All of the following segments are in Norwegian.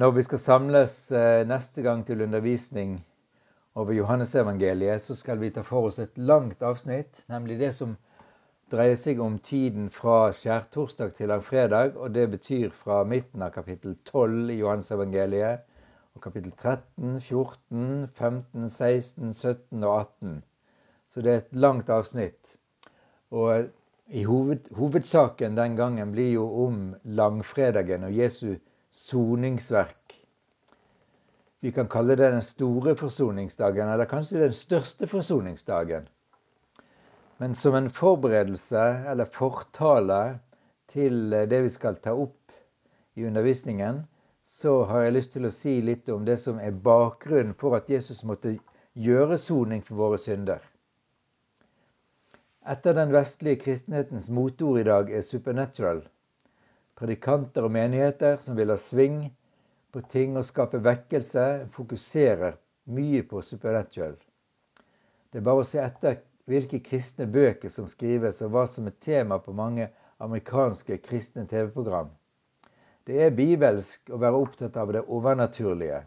Når vi skal samles eh, neste gang til undervisning over Johannesevangeliet, så skal vi ta for oss et langt avsnitt, nemlig det som dreier seg om tiden fra skjærtorsdag til langfredag. Og det betyr fra midten av kapittel 12 i Johannesevangeliet og kapittel 13, 14, 15, 16, 17 og 18. Så det er et langt avsnitt. Og i hoved, hovedsaken den gangen blir jo om langfredagen og Jesu soningsverk. Vi kan kalle det den store forsoningsdagen, eller kanskje den største forsoningsdagen. Men som en forberedelse eller fortale til det vi skal ta opp i undervisningen, så har jeg lyst til å si litt om det som er bakgrunnen for at Jesus måtte gjøre soning for våre synder. Etter den vestlige kristenhetens motord i dag er 'supernatural', Predikanter og menigheter som vil ha sving på ting og skape vekkelse, fokuserer mye på supernatural. Det er bare å se etter hvilke kristne bøker som skrives, og hva som er tema på mange amerikanske kristne TV-program. Det er bibelsk å være opptatt av det overnaturlige.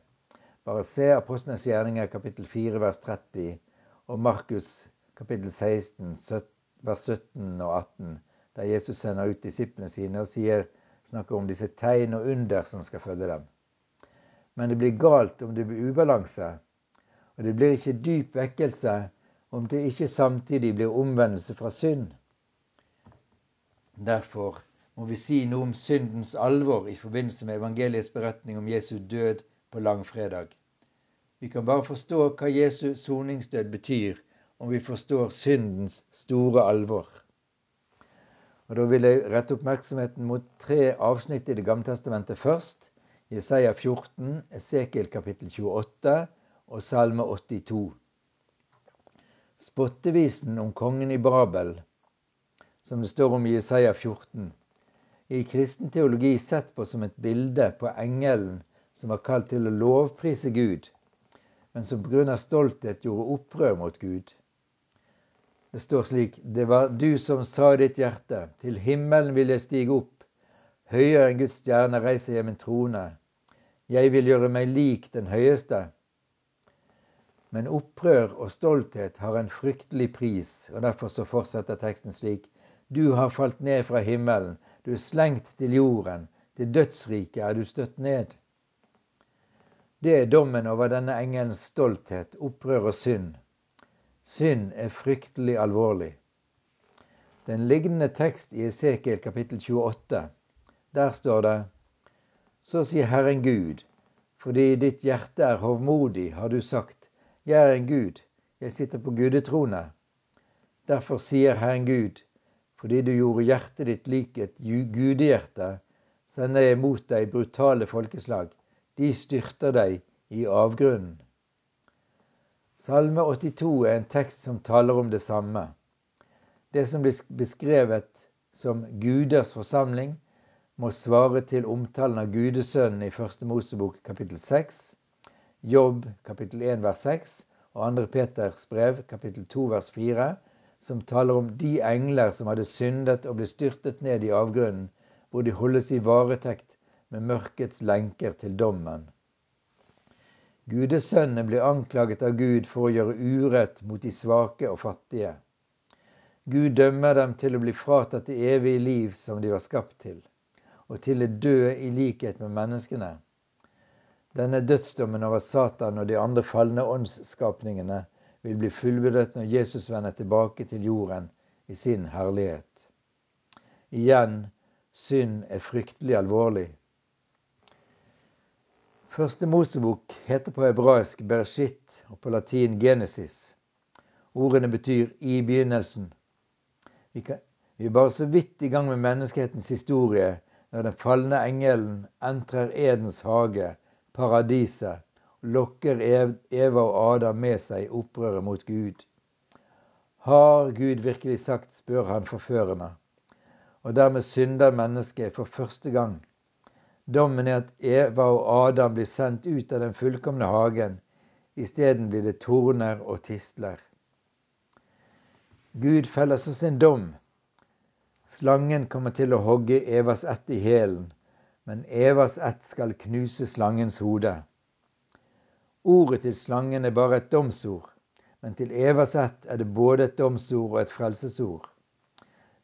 Bare se Apostlenes gjerninger kapittel 4 vers 30 og Markus kapittel 16 vers 17 og 18, der Jesus sender ut disiplene sine og sier snakker om disse tegn og under som skal følge dem. Men det blir galt om det blir ubalanse, og det blir ikke dyp vekkelse om det ikke samtidig blir omvendelse fra synd. Derfor må vi si noe om syndens alvor i forbindelse med evangeliets beretning om Jesu død på langfredag. Vi kan bare forstå hva Jesu soningsdød betyr, om vi forstår syndens store alvor. Og Da vil jeg rette oppmerksomheten mot tre avsnitt i Det gamle testamentet først. Jesaja 14, Esekiel kapittel 28 og Salme 82. Spottevisen om kongen i Babel, som det står om i Jesaja 14, er i kristen teologi sett på som et bilde på engelen som var kalt til å lovprise Gud, men som pga. stolthet gjorde opprør mot Gud. Det står slik Det var du som sa i ditt hjerte, til himmelen vil jeg stige opp, høyere enn Guds stjerne reiser jeg min trone. Jeg vil gjøre meg lik den høyeste. Men opprør og stolthet har en fryktelig pris, og derfor så fortsetter teksten slik. Du har falt ned fra himmelen, du er slengt til jorden, til dødsriket er du støtt ned. Det er dommen over denne engelens stolthet, opprør og synd. Synd er fryktelig alvorlig. Den lignende tekst i Esekiel kapittel 28. Der står det Så sier Herren Gud, fordi ditt hjerte er hovmodig, har du sagt, jeg er en Gud, jeg sitter på gudetrone. Derfor sier Herren Gud, fordi du gjorde hjertet ditt lik et gudehjerte, sender jeg mot deg brutale folkeslag. De styrter deg i avgrunnen. Salme 82 er en tekst som taler om det samme. Det som blir beskrevet som Guders forsamling, må svare til omtalen av Gudesønnen i Første Mosebok kapittel 6, Jobb kapittel 1 vers 6 og 2. Peters brev kapittel 2 vers 4, som taler om de engler som hadde syndet og ble styrtet ned i avgrunnen, hvor de holdes i varetekt med mørkets lenker til dommen. Gudesønnene blir anklaget av Gud for å gjøre urett mot de svake og fattige. Gud dømmer dem til å bli fratatt det evige liv som de var skapt til, og til å dø i likhet med menneskene. Denne dødsdommen over Satan og de andre falne åndsskapningene vil bli fullbyrdet når Jesus vender tilbake til jorden i sin herlighet. Igjen, synd er fryktelig alvorlig. Første Mosebok heter på hebraisk Bereshit og på latin Genesis. Ordene betyr 'i begynnelsen'. Vi, kan, vi, er bare så vidt i gang med menneskehetens historie når den falne engelen entrer Edens hage, paradiset, og lokker Eva og Adam med seg i opprøret mot Gud. Har Gud virkelig sagt, spør han forførende. Og dermed synder mennesket for første gang. Dommen er at Eva og Adam blir sendt ut av den fullkomne hagen. Isteden blir det torner og tistler. Gud feller så sin dom. Slangen kommer til å hogge Evas ett i hælen, men Evas ett skal knuse slangens hode. Ordet til slangen er bare et domsord, men til Evas ett er det både et domsord og et frelsesord.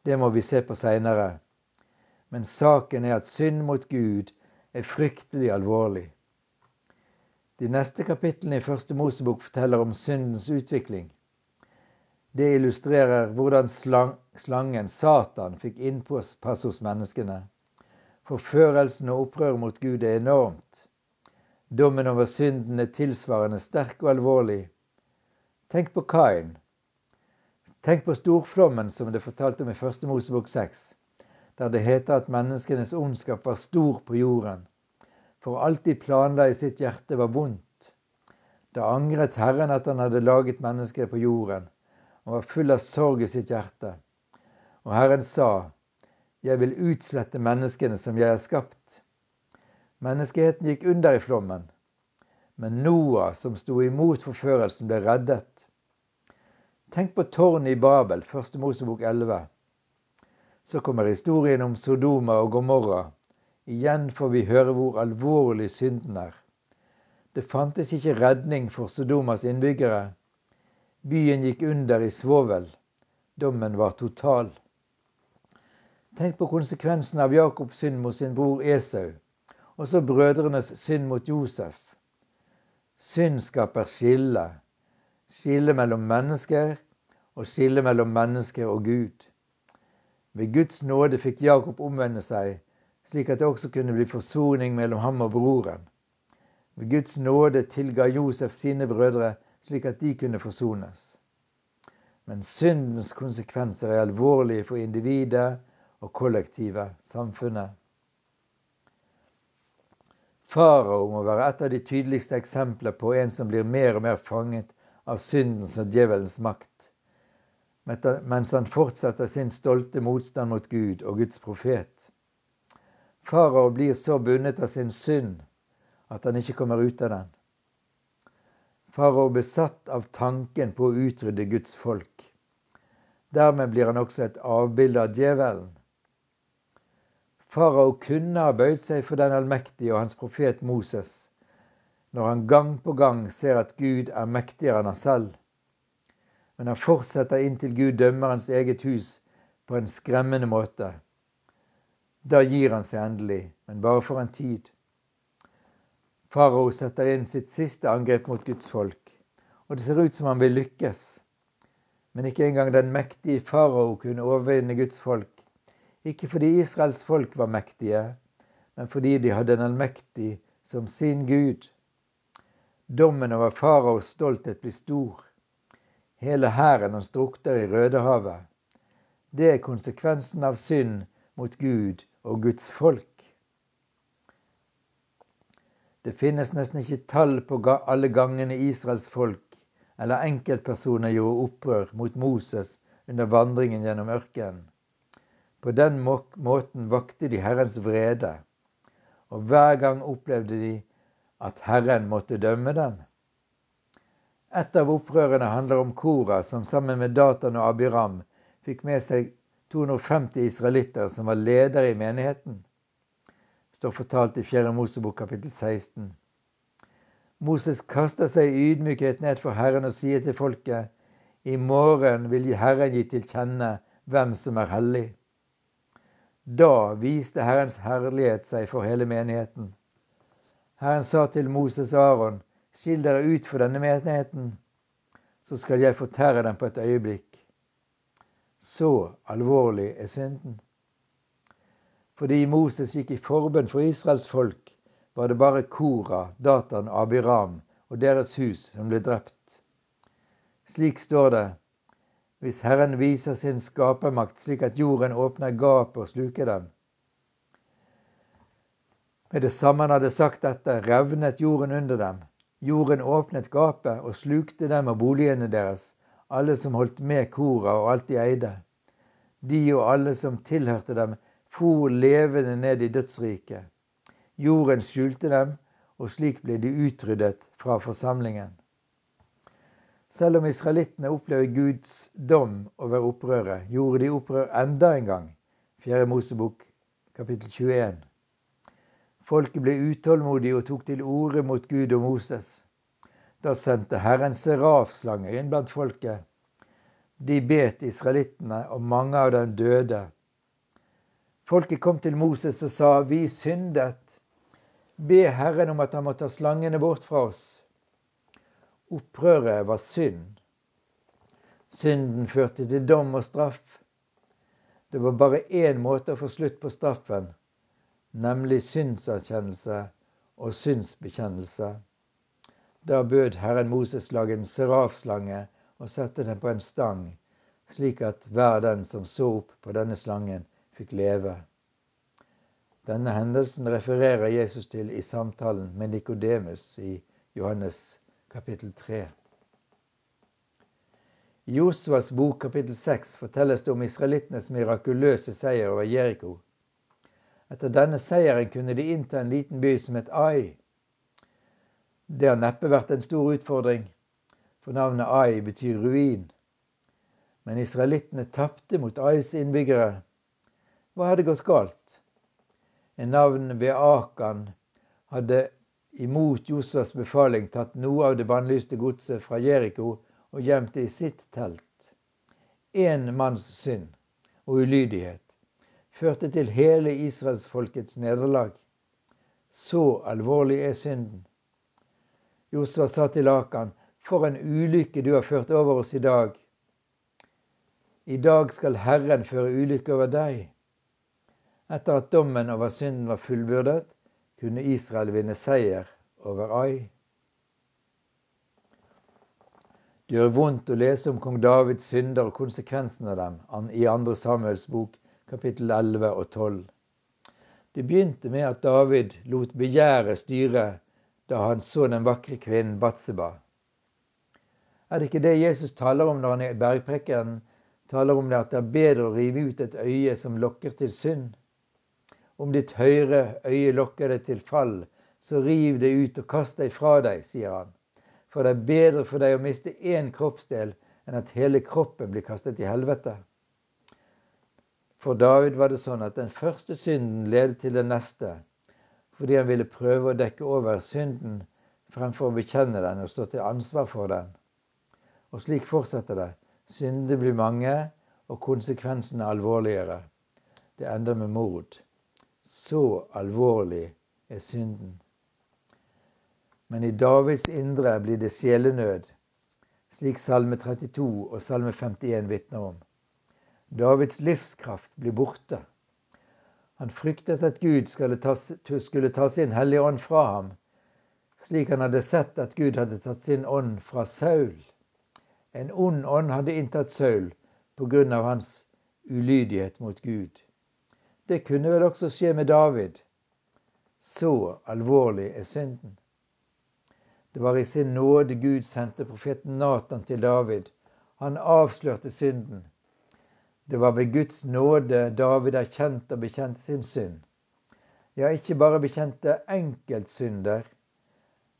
Det må vi se på seinere. Men saken er at synd mot Gud er fryktelig alvorlig. De neste kapitlene i Første Mosebok forteller om syndens utvikling. Det illustrerer hvordan slang, slangen, Satan, fikk innpass hos menneskene. Forførelsen og opprøret mot Gud er enormt. Dommen over synden er tilsvarende sterk og alvorlig. Tenk på Kain. Tenk på storflommen som det fortalte om i Første Mosebok 6, der det heter at menneskenes ondskap var stor på jorden, for alt de planla i sitt hjerte var vondt. Da angret Herren at han hadde laget mennesket på jorden, og var full av sorg i sitt hjerte. Og Herren sa, Jeg vil utslette menneskene som jeg har skapt. Menneskeheten gikk under i flommen, men Noah, som sto imot forførelsen, ble reddet. Tenk på tårnet i Babel, første Mosebok 11. Så kommer historien om Sodoma og Gomorra. Igjen får vi høre hvor alvorlig synden er. Det fantes ikke redning for Sodomas innbyggere. Byen gikk under i svovel. Dommen var total. Tenk på konsekvensen av Jakobs synd mot sin bror Esau også brødrenes synd mot Josef. Synd skaper skille. Skille mellom mennesker og skille mellom mennesker og Gud. Ved Guds nåde fikk Jakob omvende seg, slik at det også kunne bli forsoning mellom ham og broren. Ved Guds nåde tilga Josef sine brødre, slik at de kunne forsones. Men syndens konsekvenser er alvorlige for individet og kollektivet, samfunnet. Farao må være et av de tydeligste eksempler på en som blir mer og mer fanget av syndens og djevelens makt, mens han fortsetter sin stolte motstand mot Gud og Guds profet. Farao blir så bundet av sin synd at han ikke kommer ut av den. Farao besatt av tanken på å utrydde Guds folk. Dermed blir han også et avbilde av djevelen. Farao kunne ha bøyd seg for den allmektige og hans profet Moses, når han gang på gang ser at Gud er mektigere enn han selv. Men han fortsetter inntil Gud dømmer hans eget hus på en skremmende måte. Da gir han seg endelig, men bare for en tid. Farao setter inn sitt siste angrep mot Guds folk, og det ser ut som han vil lykkes. Men ikke engang den mektige farao kunne overvinne Guds folk ikke fordi Israels folk var mektige, men fordi de hadde en allmektig som sin Gud. Dommen over faraos stolthet blir stor. Hele hæren hans drukter i Rødehavet. Det er konsekvensen av synd mot Gud og Guds folk. Det finnes nesten ikke tall på alle gangene Israels folk eller enkeltpersoner gjorde opprør mot Moses under vandringen gjennom ørkenen. På den måten vakte de Herrens vrede, og hver gang opplevde de at Herren måtte dømme dem. Et av opprørene handler om Kora, som sammen med Datan og Abiram fikk med seg 250 israelitter som var ledere i menigheten. Det står fortalt i 4. Mosebok kapittel 16. Moses kaster seg i ydmykhet ned for Herren og sier til folket, i morgen vil Herren gi til kjenne hvem som er hellig. Da viste Herrens herlighet seg for hele menigheten. Herren sa til Moses og Aron, skill dere ut for denne menigheten, så skal jeg fortære dem på et øyeblikk. Så alvorlig er synden. Fordi Moses gikk i forbønn for Israels folk, var det bare Kora, Datan Abiram og deres hus som ble drept. Slik står det hvis Herren viser sin skapermakt slik at jorden åpner gapet og sluker dem. Med det samme han hadde sagt dette, revnet jorden under dem. Jorden åpnet gapet og slukte dem og boligene deres, alle som holdt med Kora og alt de eide. De og alle som tilhørte dem, for levende ned i dødsriket. Jorden skjulte dem, og slik ble de utryddet fra forsamlingen. Selv om israelittene opplever Guds dom over opprøret, gjorde de opprør enda en gang. 4. Mosebok kapittel 21. Folket ble utålmodig og tok til orde mot Gud og Moses. Da sendte Herren serafslanger inn blant folket. De bet israelittene, og mange av dem døde. Folket kom til Moses og sa, Vi syndet. Be Herren om at han må ta slangene bort fra oss. Opprøret var synd. Synden førte til dom og straff. Det var bare én måte å få slutt på straffen, nemlig synserkjennelse og synsbekjennelse. Da bød Herren Moses lage en serafslange og sette den på en stang, slik at hver den som så opp på denne slangen, fikk leve. Denne hendelsen refererer Jesus til i samtalen med Nikodemus i Johannes kapittel 3. I Josvas bok kapittel 6 fortelles det om israelittenes mirakuløse seier over Jeriko. Etter denne seieren kunne de innta en liten by som het Ai. Det har neppe vært en stor utfordring, for navnet Ai betyr ruin. Men israelittene tapte mot Ais innbyggere. Hva hadde gått galt? En navn ved Akan hadde imot Josas befaling tatt noe av det bannlyste godset fra Jeriko og gjemte i sitt telt. Én manns synd og ulydighet førte til hele israelsfolkets nederlag. Så alvorlig er synden. Josua sa til Akan, for en ulykke du har ført over oss i dag. I dag skal Herren føre ulykke over deg. Etter at dommen over synden var fullbyrdet, kunne Israel vinne seier over Ai. Det gjør vondt å lese om kong Davids synder og konsekvensen av dem i 2. Samuels bok kapittel 11 og 12. Det begynte med at David lot begjæret styre da han så den vakre kvinnen Batseba. Er det ikke det Jesus taler om når han i bergprekken? taler om det at det er bedre å rive ut et øye som lokker til synd? Om ditt høyre øye lokker deg til fall, så riv det ut og kast deg fra deg, sier han. For det er bedre for deg å miste én kroppsdel enn at hele kroppen blir kastet i helvete. For David var det sånn at den første synden ledet til den neste, fordi han ville prøve å dekke over synden fremfor å bekjenne den og stå til ansvar for den. Og slik fortsetter det. Syndene blir mange, og konsekvensene alvorligere. Det ender med mord. Så alvorlig er synden. Men i Davids indre blir det sjelenød, slik Salme 32 og Salme 51 vitner om. Davids livskraft blir borte. Han fryktet at Gud skulle ta, skulle ta sin hellige ånd fra ham, slik han hadde sett at Gud hadde tatt sin ånd fra Saul. En ond ånd hadde inntatt Saul på grunn av hans ulydighet mot Gud. Det kunne vel også skje med David. Så alvorlig er synden. Det var i sin nåde Gud sendte profeten Natan til David. Han avslørte synden. Det var ved Guds nåde David erkjente og bekjente sin synd. Ja, ikke bare bekjente enkeltsynder,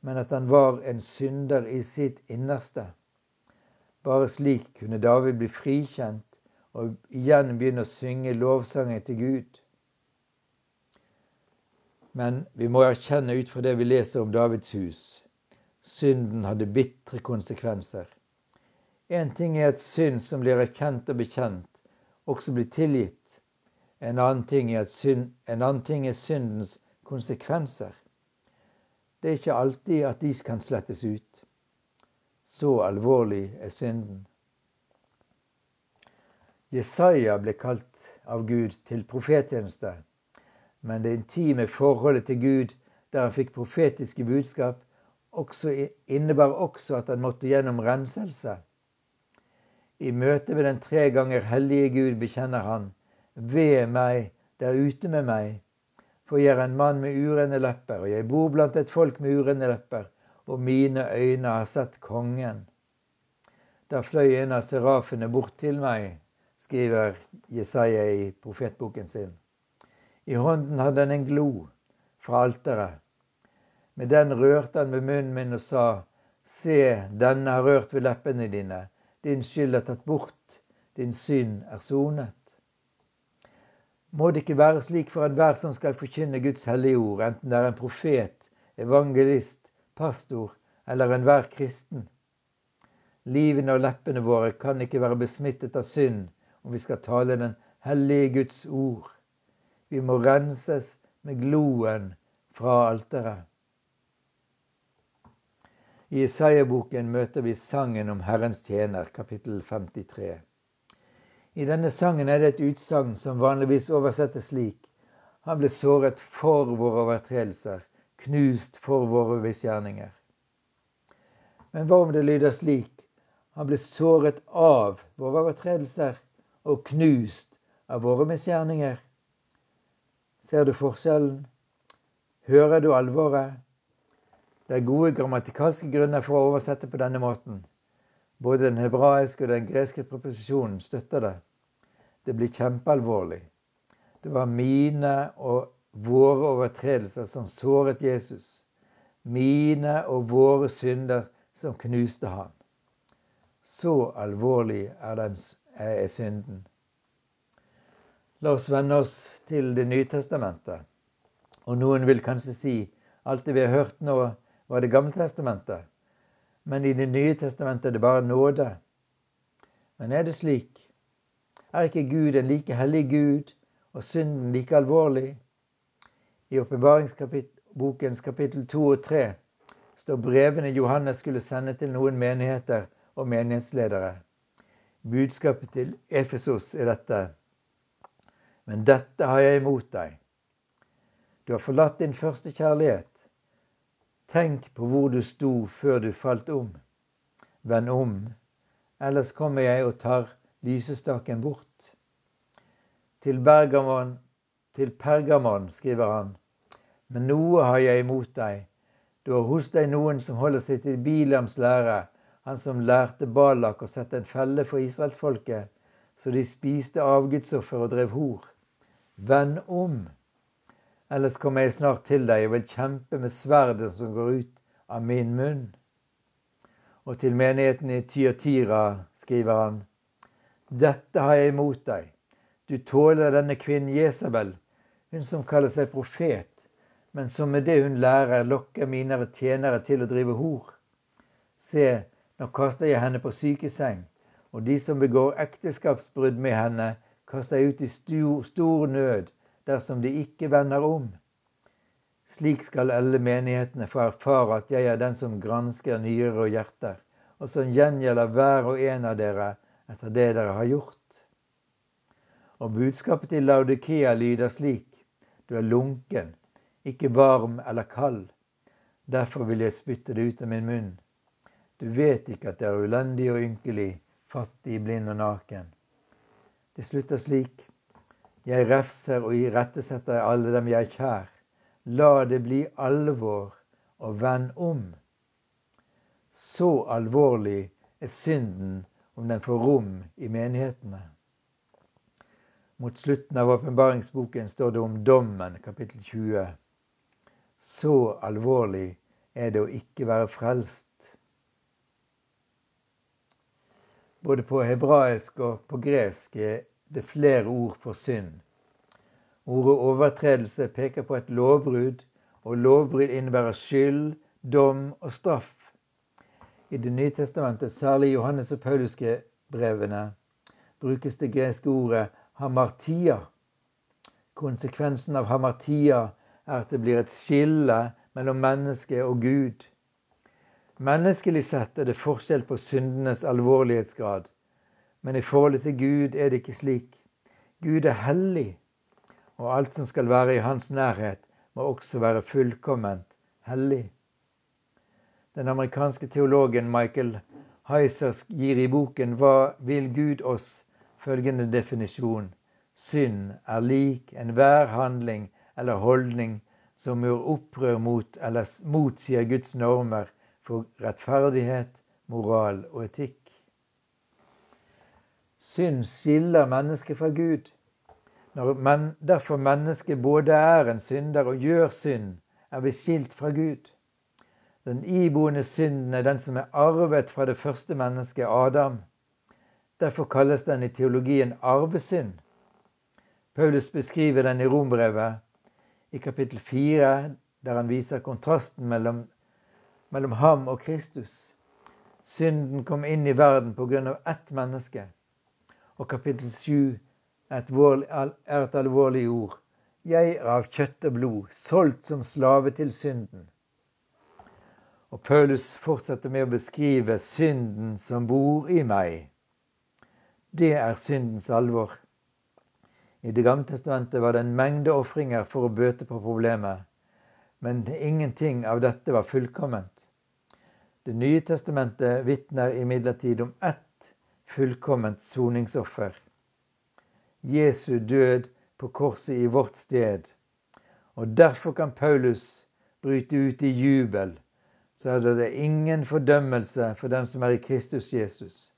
men at han var en synder i sitt innerste. Bare slik kunne David bli frikjent og igjen begynne å synge lovsanger til Gud. Men vi må erkjenne ut fra det vi leser om Davids hus, synden hadde bitre konsekvenser. En ting er et synd som blir erkjent og bekjent, også blir tilgitt. En annen ting er, synd, annen ting er syndens konsekvenser. Det er ikke alltid at de kan slettes ut. Så alvorlig er synden. Jesaja ble kalt av Gud til profettjeneste, men det intime forholdet til Gud, der han fikk profetiske budskap, også innebar også at han måtte gjennom renselse. I møte med den tre ganger hellige Gud bekjenner han, ved meg, der ute med meg, for jeg er en mann med urene lepper, og jeg bor blant et folk med urene lepper, og mine øyne har sett kongen. Da fløy en av serafene bort til meg, skriver Jesaja i profetboken sin. I hånden hadde han en glo fra alteret. Med den rørte han ved munnen min og sa, Se, denne har rørt ved leppene dine, din skyld er tatt bort, din synd er sonet. må det ikke være slik for enhver som skal forkynne Guds hellige ord, enten det er en profet, evangelist, pastor eller enhver kristen. Livene og leppene våre kan ikke være besmittet av synd om vi skal tale den hellige Guds ord. Vi må renses med gloen fra alteret. I Isaiah-boken møter vi sangen om Herrens tjener, kapittel 53. I denne sangen er det et utsagn som vanligvis oversettes slik. Han ble såret for våre overtredelser, knust for våre misgjerninger. Men hva om det lyder slik? Han ble såret av våre overtredelser og knust av våre misgjerninger. Ser du forskjellen? Hører du alvoret? Det er gode grammatikalske grunner for å oversette på denne måten. Både den hebraiske og den greske proposisjonen støtter det. Det blir kjempealvorlig. Det var mine og våre overtredelser som såret Jesus. Mine og våre synder som knuste han. Så alvorlig er, den, er synden. La oss vende oss til Det nye testamentet. Og noen vil kanskje si alt det vi har hørt nå, var Det gamle testamentet. Men i Det nye testamentet er det bare nåde. Men er det slik er ikke Gud en like hellig Gud og synden like alvorlig? I åpenbaringsbokens kapittel 2 og 3 står brevene Johannes skulle sende til noen menigheter og menighetsledere. Budskapet til Efesos er dette. Men dette har jeg imot deg. Du har forlatt din første kjærlighet. Tenk på hvor du sto før du falt om. Vend om, ellers kommer jeg og tar lysestaken bort. Til Bergamon, til Pergamon, skriver han, men noe har jeg imot deg. Du har hos deg noen som holder seg til Bilams lære, han som lærte Balak å sette en felle for israelsfolket, så de spiste avgudsoffer og drev hor. Vend om, ellers kommer jeg snart til deg og vil kjempe med sverdet som går ut av min munn. Og til menigheten i Tyatira skriver han, dette har jeg imot deg. Du tåler denne kvinnen Jesabel, hun som kaller seg profet, men som med det hun lærer, lokker mine tjenere til å drive hor. Se, nå kaster jeg henne på sykeseng, og de som begår ekteskapsbrudd med henne, kaster jeg ut i stor, stor nød dersom de ikke vender om. Slik skal alle menighetene få erfare at jeg er den som gransker nyrer og hjerter, og som gjengjelder hver og en av dere etter det dere har gjort. Og budskapet til Laudikea lyder slik.: Du er lunken, ikke varm eller kald. Derfor vil jeg spytte det ut av min munn. Du vet ikke at det er ulendig og ynkelig, fattig, blind og naken. Det slutter slik. Jeg refser og irettesetter alle dem jeg er kjær. La det bli alvor, og vend om. Så alvorlig er synden om den får rom i menighetene. Mot slutten av åpenbaringsboken står det om dommen, kapittel 20. Så alvorlig er det å ikke være frelst. Både på hebraisk og på gresk er det flere ord for synd. Ordet overtredelse peker på et lovbrudd, og lovbrudd innebærer skyld, dom og straff. I Det nye testamentet, særlig Johannes og Pauluske brevene, brukes det greske ordet hamartia. Konsekvensen av hamartia er at det blir et skille mellom menneske og Gud. Menneskelig sett er det forskjell på syndenes alvorlighetsgrad, men i forholdet til Gud er det ikke slik. Gud er hellig, og alt som skal være i hans nærhet, må også være fullkomment hellig. Den amerikanske teologen Michael Heiser gir i boken 'Hva vil Gud oss?' følgende definisjon. Synd er lik enhver handling eller holdning som gjør opprør mot eller motsier Guds normer for rettferdighet, moral og etikk. Synd skiller mennesket fra Gud. Når men, derfor mennesket både er en synder og gjør synd, er vi skilt fra Gud. Den iboende synden er den som er arvet fra det første mennesket, Adam. Derfor kalles den i teologien arvesynd. Paulus beskriver den i Rombrevet i kapittel 4, der han viser kontrasten mellom, mellom ham og Kristus. Synden kom inn i verden på grunn av ett menneske. Og kapittel 7 er et alvorlig ord. Jeg er av kjøtt og blod, solgt som slave til synden. Og Paulus fortsetter med å beskrive synden som bor i meg. Det er syndens alvor. I Det gamle testamentet var det en mengde ofringer for å bøte på problemet, men ingenting av dette var fullkomment. Det nye testamentet vitner imidlertid om ett fullkomment soningsoffer. Jesu død på korset i vårt sted. Og derfor kan Paulus bryte ut i jubel. Så er det ingen fordømmelse for dem som er i Kristus Jesus.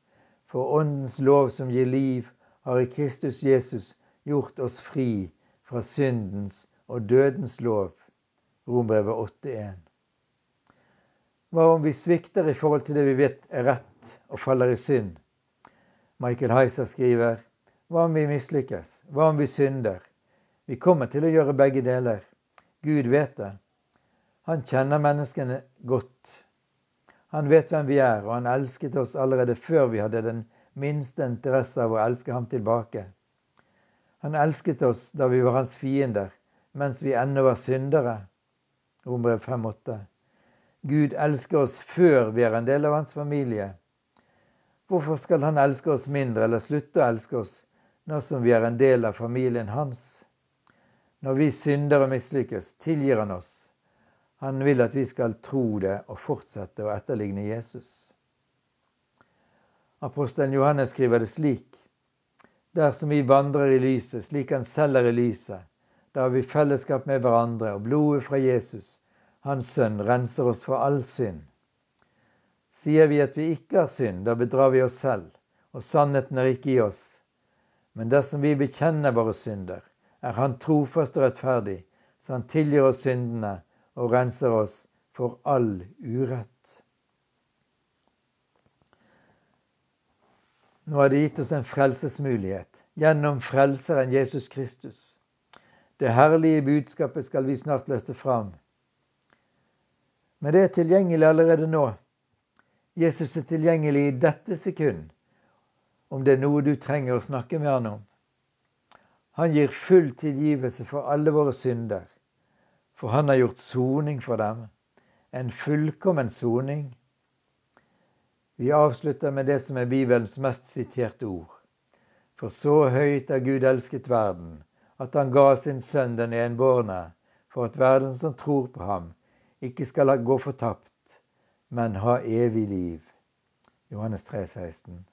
For Åndens lov som gir liv, har i Kristus Jesus gjort oss fri fra syndens og dødens lov. Rombrevet 8.1. Hva om vi svikter i forhold til det vi vet er rett, og faller i synd? Michael Heiser skriver hva om vi mislykkes? Hva om vi synder? Vi kommer til å gjøre begge deler. Gud vet det. Han kjenner menneskene godt. Han vet hvem vi er, og han elsket oss allerede før vi hadde den minste interesse av å elske ham tilbake. Han elsket oss da vi var hans fiender, mens vi ennå var syndere. Rombrev 5,8. Gud elsker oss før vi er en del av hans familie. Hvorfor skal han elske oss mindre eller slutte å elske oss nå som vi er en del av familien hans. Når vi synder og mislykkes, tilgir han oss. Han vil at vi skal tro det og fortsette å etterligne Jesus. Apostelen Johannes skriver det slik. Dersom vi vandrer i lyset, slik han selv er i lyset, da har vi fellesskap med hverandre, og blodet fra Jesus, hans sønn, renser oss for all synd. Sier vi at vi ikke har synd, da bedrar vi oss selv, og sannheten er ikke i oss. Men dersom vi bekjenner våre synder, er Han trofast og rettferdig, så Han tilgir oss syndene og renser oss for all urett. Nå har det gitt oss en frelsesmulighet gjennom Frelseren Jesus Kristus. Det herlige budskapet skal vi snart løfte fram. Men det er tilgjengelig allerede nå. Jesus er tilgjengelig i dette sekund om det er noe du trenger å snakke med han om. Han gir full tilgivelse for alle våre synder, for han har gjort soning for dem, en fullkommen soning. Vi avslutter med det som er Bibelens mest siterte ord. For så høyt har Gud elsket verden, at han ga sin sønn den enbårne, for at verden som tror på ham, ikke skal gå fortapt, men ha evig liv. Johannes 3, 16.